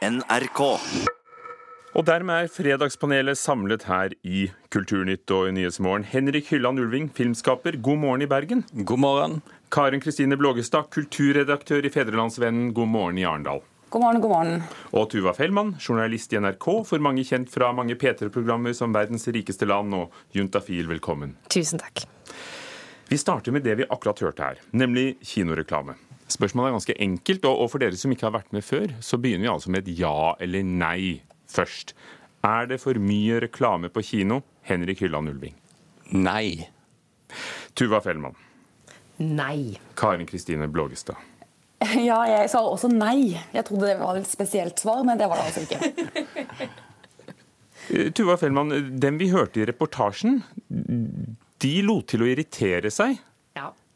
NRK. Og dermed er Fredagspanelet samlet her i Kulturnytt og i Nyhetsmorgen. Henrik Hylland Ulving, filmskaper, god morgen i Bergen. God morgen. Karen Kristine Blågestad, kulturredaktør i Fedrelandsvennen, god morgen i Arendal. God morgen, god morgen. Og Tuva Fellmann, journalist i NRK, for mange kjent fra mange P3-programmer som Verdens rikeste land og Juntafil, velkommen. Tusen takk. Vi starter med det vi akkurat hørte her, nemlig kinoreklame. Spørsmålet er ganske enkelt, og for dere som ikke har vært med før, så begynner vi altså med et ja eller nei først. Er det for mye reklame på kino? Henrik Hylland Ulving. Nei. Tuva Fellmann. Nei. Karin Kristine Blågestad. Ja, jeg sa også nei. Jeg trodde det var et spesielt svar, men det var det altså ikke. Eh, Tuva Fellmann, dem vi hørte i reportasjen, de lot til å irritere seg.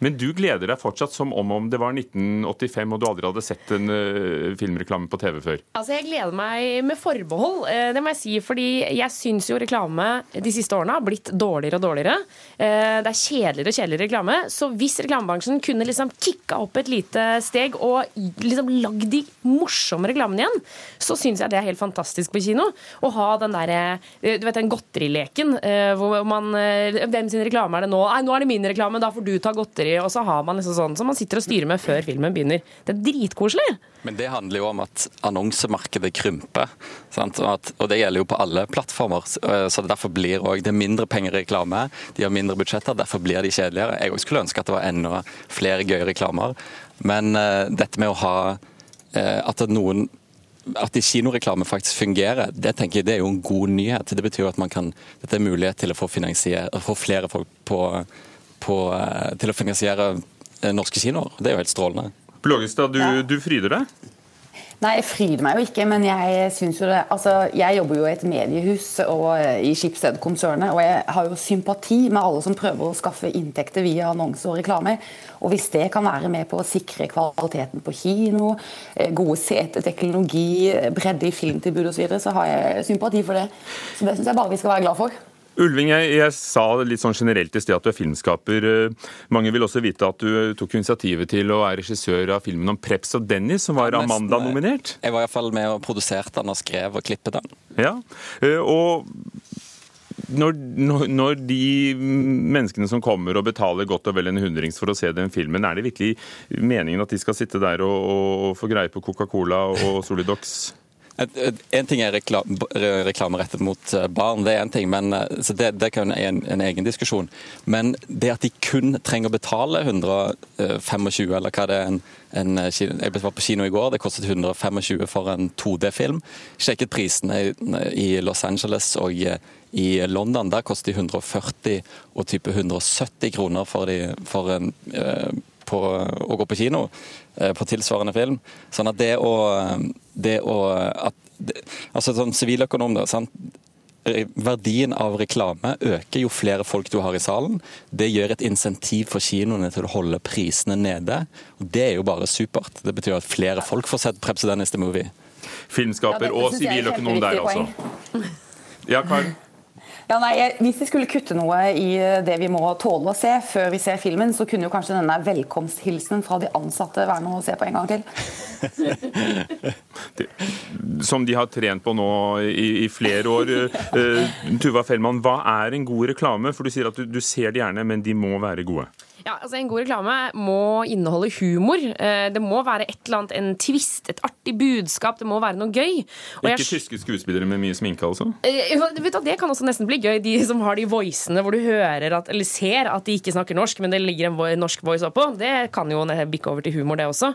Men du gleder deg fortsatt som om, om det var 1985 og du aldri hadde sett en uh, filmreklame på TV før? Altså, Jeg gleder meg med forbehold, uh, det må jeg si. Fordi jeg syns jo reklame de siste årene har blitt dårligere og dårligere. Uh, Det er kjedeligere og kjedeligere reklame. Så hvis reklamebransjen kunne liksom kicka opp et lite steg og liksom lagd de morsomme reklamene igjen, så syns jeg det er helt fantastisk på kino. Å ha den derre Du vet den godterileken hvor man Hvem sin reklame er det nå? Nei, nå er det min reklame, da får du ta godteri. Og så har man liksom sånn som man sitter og styrer med før filmen begynner. Det er dritkoselig. Men det handler jo om at annonsemarkedet krymper. At, og det gjelder jo på alle plattformer. Så så derfor blir også, det er mindre penger i reklame, de har mindre budsjetter, derfor blir de kjedeligere. Jeg skulle ønske at det var enda flere gøye reklamer. Men uh, dette med å ha uh, at noen at de kinoreklame faktisk fungerer, det tenker jeg det er jo en god nyhet. Det betyr jo at man kan, dette er mulighet til å få, få flere folk på, på, eh, til å finansiere eh, norske kinoer. Det er jo helt strålende. Blågestad, du, Ja. du fryder deg? Nei, jeg fryder meg jo ikke, men jeg syns jo det Altså, jeg jobber jo i et mediehus og eh, i Schibsted-konsernet, og jeg har jo sympati med alle som prøver å skaffe inntekter via annonser og reklame. Og hvis det kan være med på å sikre kvaliteten på kino, gode seter, teknologi, bredde i filmtilbud osv., så, videre, så har jeg sympati for det. Så det syns jeg bare vi skal være glad for. Ulving, jeg, jeg sa litt sånn generelt i sted at du er filmskaper. Eh, Mange vil også vite at du tok initiativet til å være regissør av filmen om Preps og Dennis, som var eh, Amanda-nominert. Jeg var iallfall med og produserte den og skrev og klippet den. Ja, eh, og når, når, når de menneskene som kommer og betaler godt og vel en hundrings for å se den filmen, er det virkelig meningen at de skal sitte der og, og, og få greie på Coca-Cola og Solidox? En ting er reklame, rettet mot eh, barn, det er en ting, men eh, så det, det kan være en, en egen diskusjon. Men det at de kun trenger å betale 125, eller hva det er en, en eh, Jeg var på kino i går, det kostet 125 for en 2D-film. Sjekket prisene i, i Los Angeles og i, London. Der koster de 140 og type 170 kroner for, de, for en eh, på å gå på kino eh, på tilsvarende film. Sånn at det å, det å at, det, Altså sånn siviløkonom, da. sant? Verdien av reklame øker jo flere folk du har i salen. Det gjør et insentiv for kinoene til å holde prisene nede. Og Det er jo bare supert. Det betyr at flere folk får sett 'Prebz Dennis the Movie. Filmskaper Ja, og siviløkonom der, altså. Ja, Karen? Ja, nei, Hvis vi skulle kutte noe i det vi må tåle å se før vi ser filmen, så kunne jo kanskje denne velkomsthilsenen fra de ansatte være noe å se på en gang til. Som de har trent på nå i, i flere år. Uh, Tuva Fellmann, hva er en god reklame? For du sier at du, du ser det gjerne, men de må være gode. Ja, altså En god reklame må inneholde humor. Eh, Det må være et eller annet, en twist, et artig budskap. Det må være noe gøy. Og jeg- Ikke tyske skuespillere med mye sminke, altså? Eh, vet du, Det kan også nesten bli gøy, de som har de voicene hvor du hører at, eller ser at de ikke snakker norsk, men det ligger en norsk voice oppå. Det kan jo bikke over til humor, det også.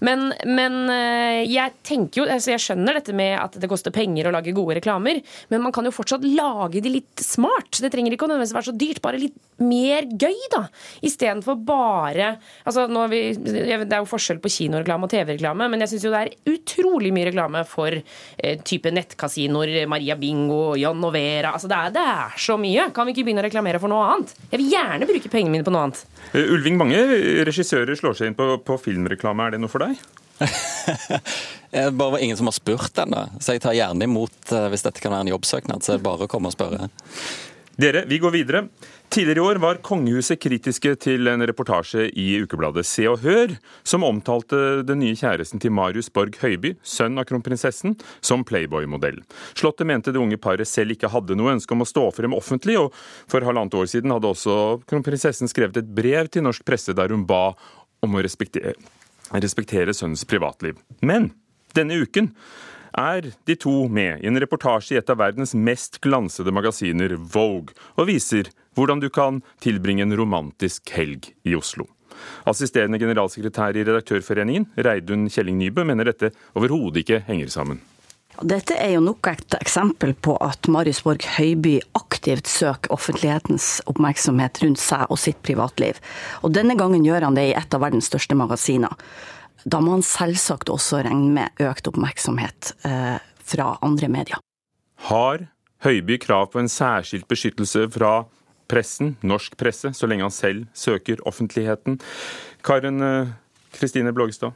Men, men eh, jeg tenker jo, altså jeg skjønner dette med at det koster penger å lage gode reklamer, men man kan jo fortsatt lage de litt smart. Det trenger ikke å nødvendigvis være så dyrt, bare litt mer gøy, da. Istedenfor bare altså nå har vi, Det er jo forskjell på kinoreklame og TV-reklame, men jeg syns jo det er utrolig mye reklame for eh, type nettkasinoer, Maria Bingo, John og Vera. Altså det er, det er så mye. Kan vi ikke begynne å reklamere for noe annet? Jeg vil gjerne bruke pengene mine på noe annet. Eh, Ulving, mange regissører slår seg inn på, på filmreklame. Er det noe for deg? Det bare var ingen som har spurt ennå, så jeg tar gjerne imot eh, hvis dette kan være en jobbsøknad. Så er det bare å komme og spørre. Dere, vi går videre. Tidligere i år var kongehuset kritiske til en reportasje i ukebladet Se og Hør, som omtalte den nye kjæresten til Marius Borg Høiby, sønn av kronprinsessen, som Playboy-modell. Slottet mente det unge paret selv ikke hadde noe ønske om å stå frem offentlig, og for halvannet år siden hadde også kronprinsessen skrevet et brev til norsk presse der hun ba om å respektere, respektere sønnens privatliv. Men denne uken er de to med i en reportasje i et av verdens mest glansede magasiner, Vogue, og viser hvordan du kan tilbringe en romantisk helg i Oslo. Assisterende generalsekretær i Redaktørforeningen, Reidun Kjelling Nybø, mener dette overhodet ikke henger sammen. Dette er jo nok et eksempel på at Marius Borg Høiby aktivt søker offentlighetens oppmerksomhet rundt seg og sitt privatliv. Og denne gangen gjør han det i et av verdens største magasiner. Da må han selvsagt også regne med økt oppmerksomhet eh, fra andre medier. Har Høiby krav på en særskilt beskyttelse fra pressen, norsk presse, så lenge han selv søker offentligheten? Karen eh, Kristine Blågestad?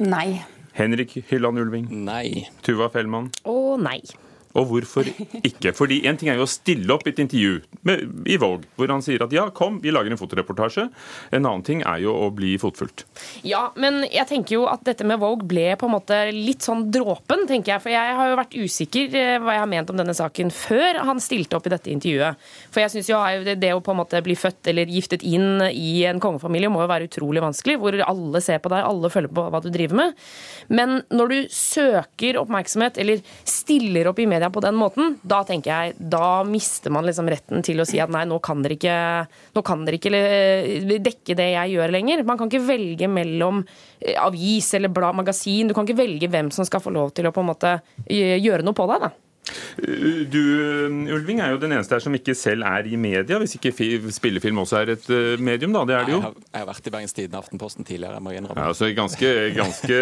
Nei. Henrik Hylland Ulving? Nei. Tuva Fellmann? Å nei. Og hvorfor ikke? Fordi En ting er jo å stille opp i et intervju med, i Vogue, hvor han sier at ja, kom, vi lager en fotoreportasje. En annen ting er jo å bli fotfulgt. Ja, men jeg tenker jo at dette med Vogue ble på en måte litt sånn dråpen, tenker jeg. For jeg har jo vært usikker eh, hva jeg har ment om denne saken før han stilte opp i dette intervjuet. For jeg syns jo det, å på en måte bli født eller giftet inn i en kongefamilie må jo være utrolig vanskelig, hvor alle ser på deg, alle følger på hva du driver med. Men når du søker oppmerksomhet eller stiller opp i media media på den måten, da tenker jeg, da mister man liksom retten til å si at nei, nå kan dere ikke, nå kan dere ikke eh, dekke det jeg gjør lenger. Man kan ikke velge mellom eh, avis eller blad, magasin. Du kan ikke velge hvem som skal få lov til å på en måte eh, gjøre noe på deg. da. Du, Ulving, er jo den eneste her som ikke selv er i media, hvis ikke spillefilm også er et uh, medium, da. Det er det jo. Jeg har, vært i Bergens Tidende Aftenposten tidligere, jeg må innrømme. Ja, altså ganske, ganske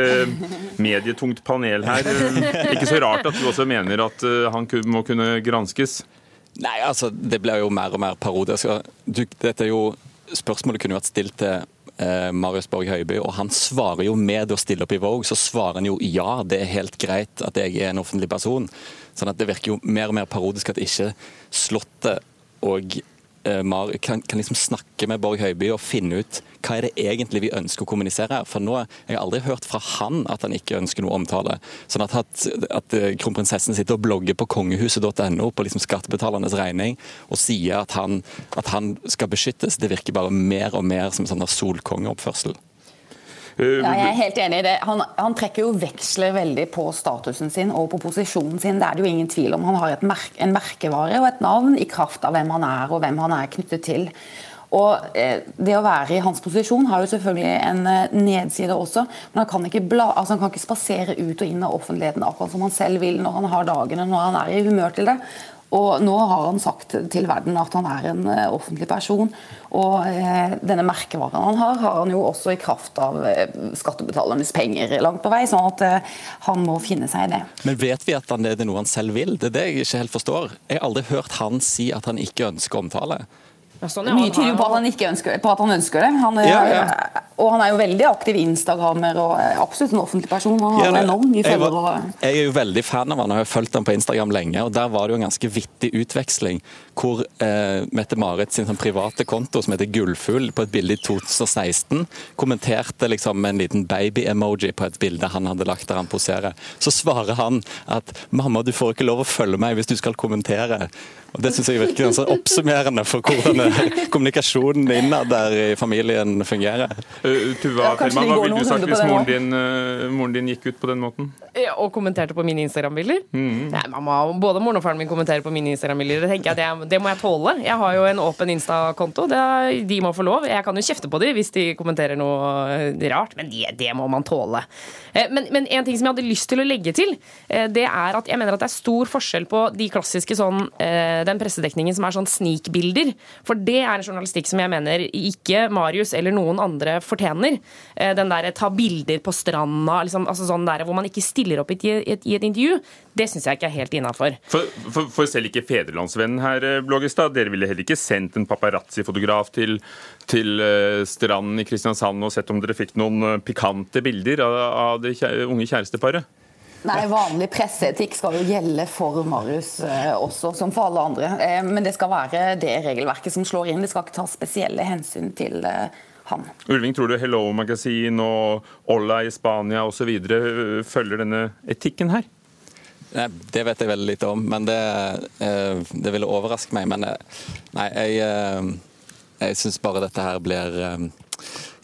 medietungt panel her. Ikke så rart at du også mener at uh, han må kunne granskes? Nei, altså, det blir jo mer og mer parodisk. Dette er jo Spørsmålet kunne vært stilt til eh, Marius Borg Høiby, og han svarer jo med å stille opp i Vogue, så svarer han jo ja, det er helt greit at jeg er en offentlig person. Sånn at Det virker jo mer og mer parodisk at ikke Slottet og Mar kan, kan, liksom snakke med Borg Høiby og finne ut hva er det egentlig vi ønsker å kommunisere her. For nå jeg har aldri hørt fra han at han ikke ønsker noe omtale. Sånn at, at, at eh, kronprinsessen sitter og blogger på kongehuset.no på liksom skattebetalernes regning og sier at han, at han, skal beskyttes, det virker bare mer og mer som en sånn solkongeoppførsel. Eh, ja, jeg er helt enig i det. Han, han, trekker jo veksler veldig på statusen sin og på posisjonen sin. Det er det jo ingen tvil om. Han har merke, en merkevare og et navn i kraft av hvem han er og hvem han er knyttet til. Og eh, Det å være i hans posisjon har jo selvfølgelig en eh, nedside også. Men han kan ikke, bla, altså han kan ikke spasere ut og inn av offentligheten akkurat som han selv vil når han har dagene, når han er i humør til det. Og nå har han sagt til verden at han er en uh, offentlig person. Og uh, denne merkevaren han har, har han jo også i kraft av uh, skattebetalernes penger langt på vei. Sånn at han må finne seg i det. Men vet vi at han, det er noe han selv vil? Det er det jeg ikke helt forstår. Jeg har aldri hørt han si at han ikke ønsker omtale. Ja, sånn, Mye tyder jo på at han ikke ønsker, på at han ønsker det. Han ja, ja, og han er jo veldig aktiv Instagrammer og er absolutt en offentlig person. Han har enormt mye følgere. Jeg er jo veldig fan av han og har fulgt han på Instagram lenge. og Der var det jo en ganske vittig utveksling hvor eh, Mette-Marit sin sånn private konto som heter Gullfugl, på et bilde i 2016 kommenterte liksom med en liten baby-emoji på et bilde han hadde lagt der han poserer. Så svarer han at 'mamma, du får ikke lov å følge meg hvis du skal kommentere'. Og Det syns jeg virker ganske oppsummerende for hvordan kommunikasjonen innad der i familien fungerer. Uh, Tuva Fellmann, hva ville du sagt hvis moren din, uh, moren din, gikk ut på den måten? Ja, og kommenterte på mine Instagram-bilder? Mm. Nei, mamma, Både moren og faren min kommenterer på mine Instagram-bilder. Det tenker jeg det, det, må jeg tåle. Jeg har jo en åpen Insta-konto. De må få lov. Jeg kan jo kjefte på dem hvis de kommenterer noe rart, men det, det må man tåle. Men, men, en ting som jeg hadde lyst til å legge til, det er at jeg mener at det er stor forskjell på de klassiske sånn den pressedekningen som er sånn snikbilder. For det er en journalistikk som jeg mener ikke Marius eller noen andre fortjener. Eh, den der ta bilder på stranda, liksom, altså sånn der, hvor man ikke stiller opp i et, i et intervju, det syns jeg ikke er helt innafor. For, for, for, selv ikke Federlandsvennen her, eh, Blågestad, dere ville heller ikke sendt en paparazzi-fotograf til, til uh, stranden i Kristiansand og sett om dere fikk noen pikante bilder av, av det unge kjæresteparet? Nei, vanlig presseetikk skal jo gjelde for Marius eh, også, som for alle andre. Eh, men det skal være det regelverket som slår inn. Det skal ikke ta spesielle hensyn til eh, han. Ulving, tror du Hello Magasin og Olla i Spania osv. følger denne etikken her? Nei, Det vet jeg veldig lite om, men det, det ville overraske meg. Men nei, jeg, jeg syns bare dette her blir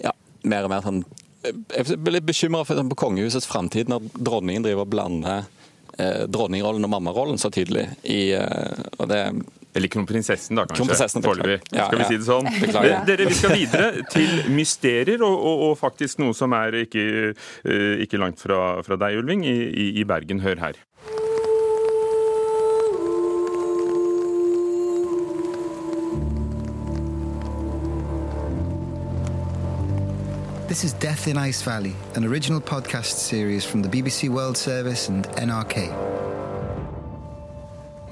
ja, mer og mer sånn jeg blir litt bekymra for på kongehusets framtid når dronningen driver og blander eh, dronningrollen og mammarollen så tydelig. I, eh, og det eller kronprinsessen, da, kanskje. Foreløpig. Ja, skal vi si det sånn? Beklager. Dere, Vi skal videre til mysterier, og, og, og faktisk noe som er ikke, uh, ikke langt fra, fra deg, Ulving, i, i Bergen. Hør her. This is Death in Ice Valley, an original podcast series from the BBC World Service and NRK.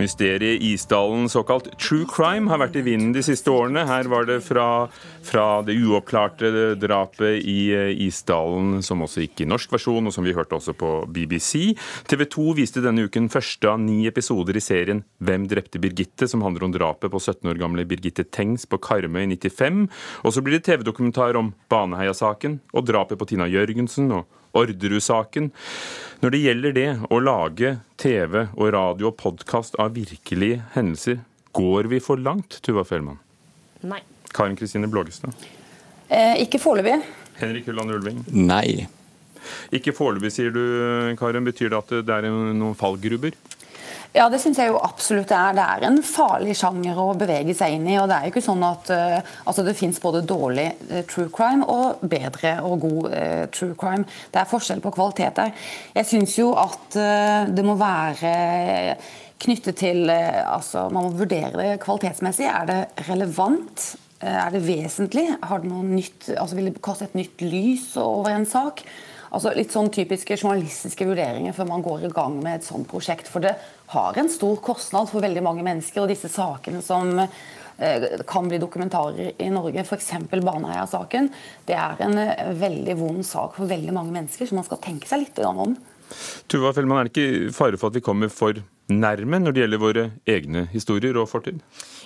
Mysteriet Isdalen, såkalt true crime, har vært i vinden de siste årene. Her var det fra, fra det uoppklarte drapet i eh, Isdalen, som også gikk i norsk versjon, og som vi hørte også på BBC. TV 2 viste denne uken første av ni episoder i serien Hvem drepte Birgitte?, som handler om drapet på 17 år gamle Birgitte Tengs på Karmøy i 95. Og så blir det TV-dokumentar om Baneheia-saken og drapet på Tina Jørgensen og Orderud-saken. Når det gjelder det å lage TV og radio og podkast av virkelige hendelser, går vi for langt, Tuva Fellmann? Nei. Karin Kristine Blågestad? Eh, ikke foreløpig. Henrik Hulland Ulving? Nei. Ikke foreløpig, sier du, Karin. Betyr det at det er noen fallgruber? Ja, det syns jeg jo absolutt det er. Det er en farlig sjanger å bevege seg inn i. og Det er jo ikke sånn at uh, altså det fins både dårlig uh, true crime og bedre og god uh, true crime. Det er forskjell på kvalitet der. Jeg syns jo at det må være knyttet til altså Man må vurdere det kvalitetsmessig. Er det relevant? Er det vesentlig? Har det noe nytt, altså Vil det kaste et nytt lys over en sak? Altså Litt sånn typiske journalistiske vurderinger før man går i gang med et sånt prosjekt. For det har en stor kostnad for veldig mange mennesker. Og disse sakene som eh, kan bli dokumentarer i Norge, f.eks. Baneheia-saken, det er en eh, veldig vond sak for veldig mange mennesker, så man skal tenke seg litt om. Tuva Fellmann, er det ikke fare for at vi kommer for nærme når det gjelder våre egne historier og fortid?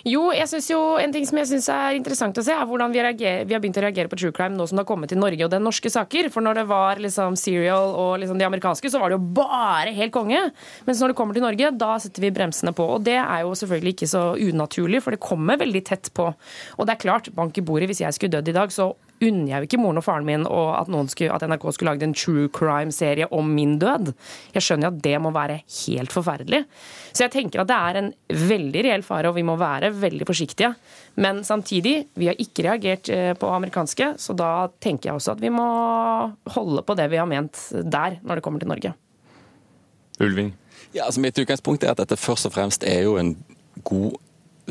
Jo, jeg synes jo en ting som jeg syns er interessant å se, er hvordan vi, reagerer, vi, har begynt å reagere på true crime nå som det har kommet til Norge og den norske saker. For når det var liksom serial og liksom de amerikanske, så var det jo bare helt konge. Mens når det kommer til Norge, da setter vi bremsene på. Og det er jo selvfølgelig ikke så unaturlig, for det kommer veldig tett på. Og det er klart, bank i bordet, hvis jeg skulle dødd i dag, så unner jeg jo ikke moren og faren min og at, skulle, at NRK skulle lagd en true crime-serie om min død. Jeg skjønner jo at det må være helt forferdelig. Så jeg tenker at det er en veldig reell fare, og vi må være veldig forsiktige. Men samtidig, vi har ikke reagert eh, på amerikanske, så da tenker jeg også at vi må holde på det vi har ment der, når det kommer til Norge. Ulving? Ja, altså Mitt utgangspunkt er at dette først og fremst er jo en god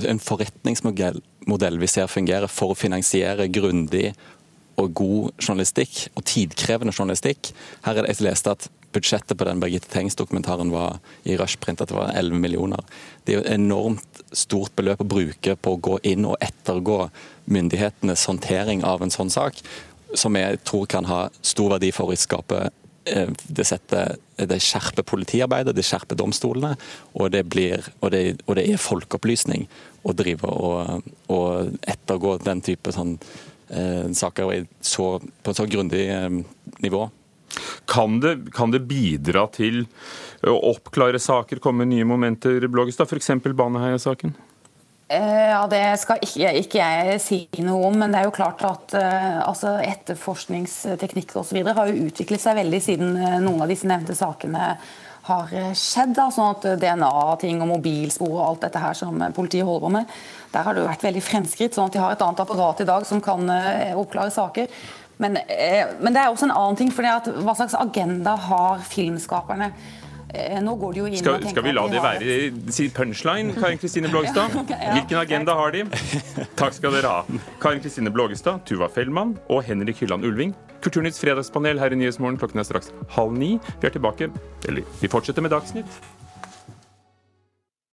en forretningsmodell vi ser fungere for å finansiere grundig og god journalistikk, og tidkrevende journalistikk. Her er det jeg leste at budsjettet på den Birgitte Tengs-dokumentaren var i Rushprint at det var 11 millioner. Det er jo et enormt stort beløp å bruke på å gå inn og ettergå myndighetenes håndtering av en sånn sak, som jeg tror kan ha stor verdi for å skape eh, det, setter, det skjerper politiarbeidet, det skjerper domstolene, og det, blir, og det, og det er folkeopplysning å drive og, og ettergå den type sånn saker så, på et så grundig eh, nivå. Kan det, kan det, bidra til å oppklare saker, komme nye momenter, Blågestad, f.eks. Baneheia-saken? Eh, ja, Det skal ikke, ikke, jeg si noe om, men det er jo klart at altså etterforskningsteknikk osv. har jo utviklet seg veldig siden noen av disse nevnte sakene har skjedd. Da, sånn at DNA-ting og mobilspor og alt dette her som politiet holder på med, der har det jo vært veldig fremskritt. sånn at de har et annet apparat i dag som kan oppklare saker. Men, men, det er også en annen ting. for Hva slags agenda har filmskaperne? Nå går de jo inn skal, skal vi la det være sin punchline, Karin Kristine Blågestad? Hvilken agenda har de? Takk skal dere ha. Karin Kristine Blågestad, Tuva Fellmann og Henrik Hylland Ulving. Kulturnytts fredagspanel her i Nyhetsmorgen klokken er straks halv ni. Vi er tilbake, eller vi fortsetter med Dagsnytt